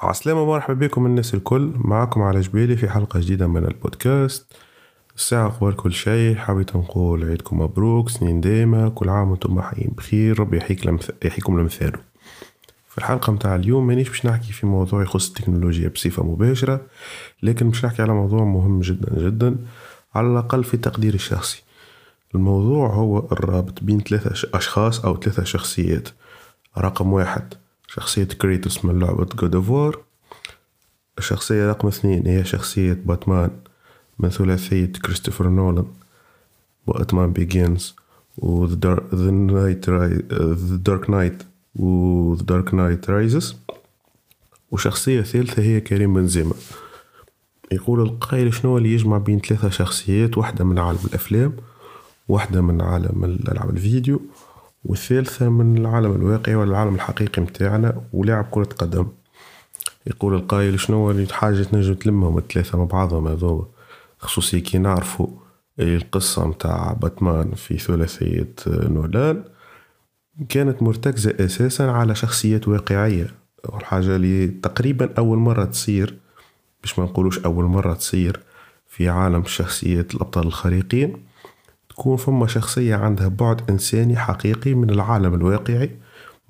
عسلامة مرحبا بكم الناس الكل. معكم على جبالي في حلقة جديدة من البودكاست. الساعة قبل كل شيء. حبيت نقول عيدكم مبروك سنين دايمة. كل عام وأنتم حيين بخير ربي يحيك لمث... يحييكم المثال في الحلقة متاع اليوم مانيش باش نحكي في موضوع يخص التكنولوجيا بصفة مباشرة لكن باش نحكي على موضوع مهم جدا جدا على الأقل في تقديري الشخصي. الموضوع هو الرابط بين ثلاثة أشخاص أو ثلاثة شخصيات. رقم واحد شخصية كريتوس من لعبة God of War الشخصية رقم اثنين هي شخصية باتمان من ثلاثية كريستوفر نولان Batman Begins و The Dark Knight و The Dark Knight Rises. وشخصية ثالثة هي كريم بنزيما. يقول القائل شنو اللي يجمع بين ثلاثة شخصيات واحدة من عالم الأفلام واحدة من عالم الألعاب الفيديو. والثالثة من العالم الواقعي ولا العالم الحقيقي متاعنا ولاعب كرة قدم. يقول القائل شنو اللي حاجة تنجم تلمهم الثلاثة مع بعضهم هذوما؟ خصوصي كي نعرفوا القصة متاع باتمان في ثلاثية نولان كانت مرتكزة أساسا على شخصيات واقعية. الحاجة اللي تقريبا أول مرة تصير باش ما نقولوش أول مرة تصير في عالم الشخصيات الأبطال الخارقين. تكون فما شخصية عندها بعد إنساني حقيقي من العالم الواقعي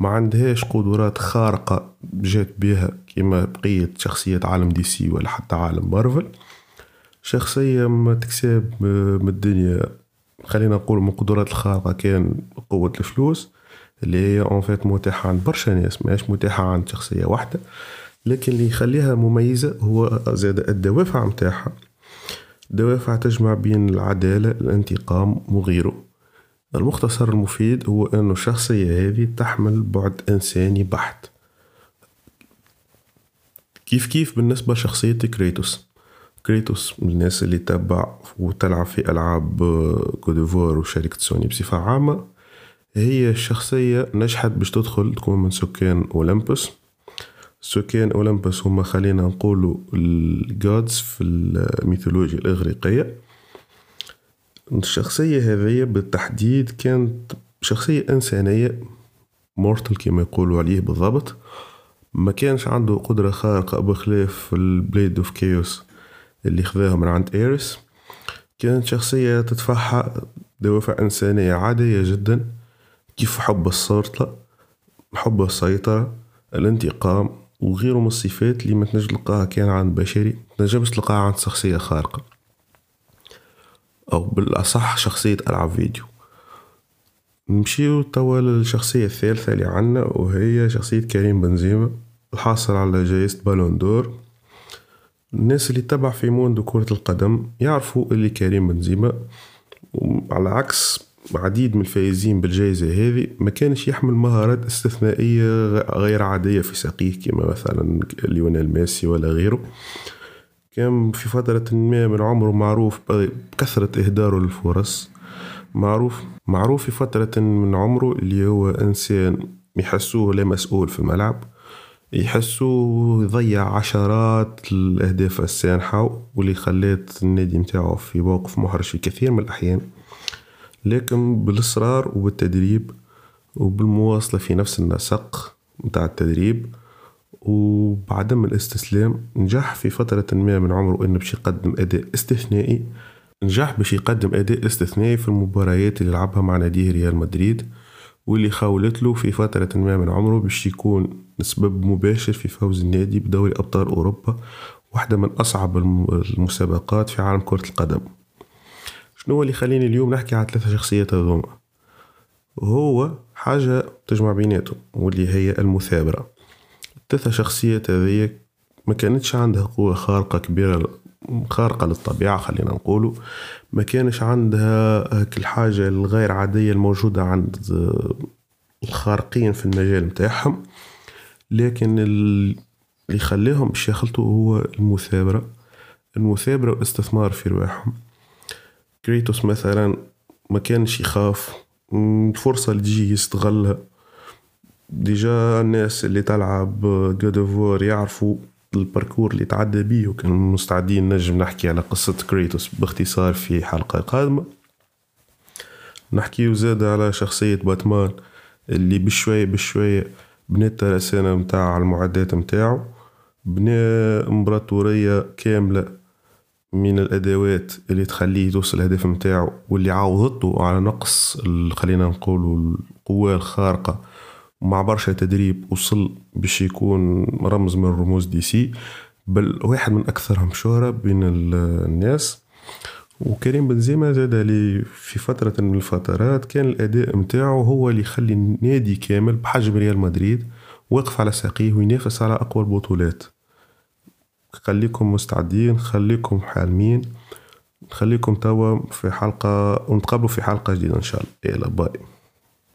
ما عندهاش قدرات خارقة جات بها كما بقية شخصيات عالم DC ولا حتى عالم مارفل. شخصية ما تكسب من الدنيا. خلينا نقول من قدرات الخارقة كان قوة الفلوس اللي هي en fait متاحة عند برشا ناس ماهيش متاحة عند شخصية واحدة. لكن اللي يخليها مميزة هو زاد الدوافع متاعها دوافع تجمع بين العدالة الانتقام وغيره المختصر المفيد هو أن الشخصية هذه تحمل بعد إنساني بحت. كيف كيف بالنسبة لشخصية كريتوس؟ كريتوس من الناس اللي تتبع وتلعب في ألعاب God of War وشركة سوني بصفة عامة. هي الشخصية نجحت باش تدخل تكون من سكان أولمبوس. سكان أولمبوس هما خلينا نقولوا ال gods في الميثولوجيا الإغريقية. الشخصية هذه بالتحديد كانت شخصية إنسانية mortal كما يقولوا عليه بالضبط. ما كانش عنده قدرة خارقة بخلاف ال Blade of Chaos اللي خذاها من عند آريس كانت شخصية تدفعها دوافع إنسانية عادية جدا. كيف حب السلطة حب السيطرة الانتقام. وغيره من الصفات اللي ما تنجم تلقاها كان عند بشري تنجمش تلقاها عند شخصية خارقة. أو بالأصح شخصية ألعاب فيديو. نمشيو توا للشخصية الثالثة اللي عنا وهي شخصية كريم بنزيما الحاصل على جائزة بالون دور الناس اللي تبع في موندو كرة القدم يعرفوا اللي كريم بنزيما على عكس عديد من الفائزين بالجائزة هذه ما كانش يحمل مهارات استثنائية غير عادية في ساقيه كما مثلا ليونيل ميسي ولا غيره. كان في فترة ما من عمره معروف بكثرة إهداره للفرص. معروف معروف في فترة من عمره اللي هو إنسان يحسوه لا مسؤول في الملعب يحسوه يضيع عشرات الأهداف السانحة واللي خلات النادي متاعه في موقف محرج في كثير من الأحيان. لكن بالإصرار وبالتدريب وبالمواصلة في نفس النسق متاع التدريب وبعدم الاستسلام نجح في فترة ما من عمره إنه باش يقدم أداء استثنائي نجح باش يقدم أداء استثنائي في المباريات اللي لعبها مع ناديه ريال مدريد واللي خاولت له في فترة ما من عمره باش يكون سبب مباشر في فوز النادي بدوري أبطال أوروبا واحدة من أصعب المسابقات في عالم كرة القدم. شنو اللي يخليني اليوم نحكي على ثلاثة شخصيات هذوما؟ وهو حاجة تجمع بيناتهم واللي هي المثابرة. الثلاثة شخصيات هذيا ما كانتش عندها قوة خارقة كبيرة خارقة للطبيعة خلينا نقولوا. ما كانش عندها هاك الحاجة الغير عادية الموجودة عند الخارقين في المجال متاعهم. لكن اللي خليهم باش هو المثابرة. المثابرة والاستثمار في رواحهم. كريتوس مثلا ما كانش يخاف الفرصة اللي تجي يستغلها. déjà الناس اللي تلعب God of War يعرفوا الباركور اللي تعدى بيه وكان مستعدين نجم نحكي على قصة كريتوس باختصار في حلقة قادمة. نحكي زاد على شخصية باتمان اللي بشوية بشوية بنت ترسانة متاع المعدات متاعه بنى امبراطورية كاملة من الأدوات اللي تخليه يوصل الهدف نتاعو واللي عوضته على نقص خلينا نقولوا القوة الخارقة مع برشا تدريب وصل باش يكون رمز من رموز دي سي بل واحد من أكثرهم شهرة بين الناس. وكريم بنزيما زاد لي في فترة من الفترات كان الأداء متاعه هو اللي يخلي النادي كامل بحجم ريال مدريد واقف على ساقيه وينافس على أقوى البطولات. خليكم مستعدين خليكم حالمين نخليكم توا في حلقة ونتقابلوا في حلقة جديدة إن شاء الله. يلا باي.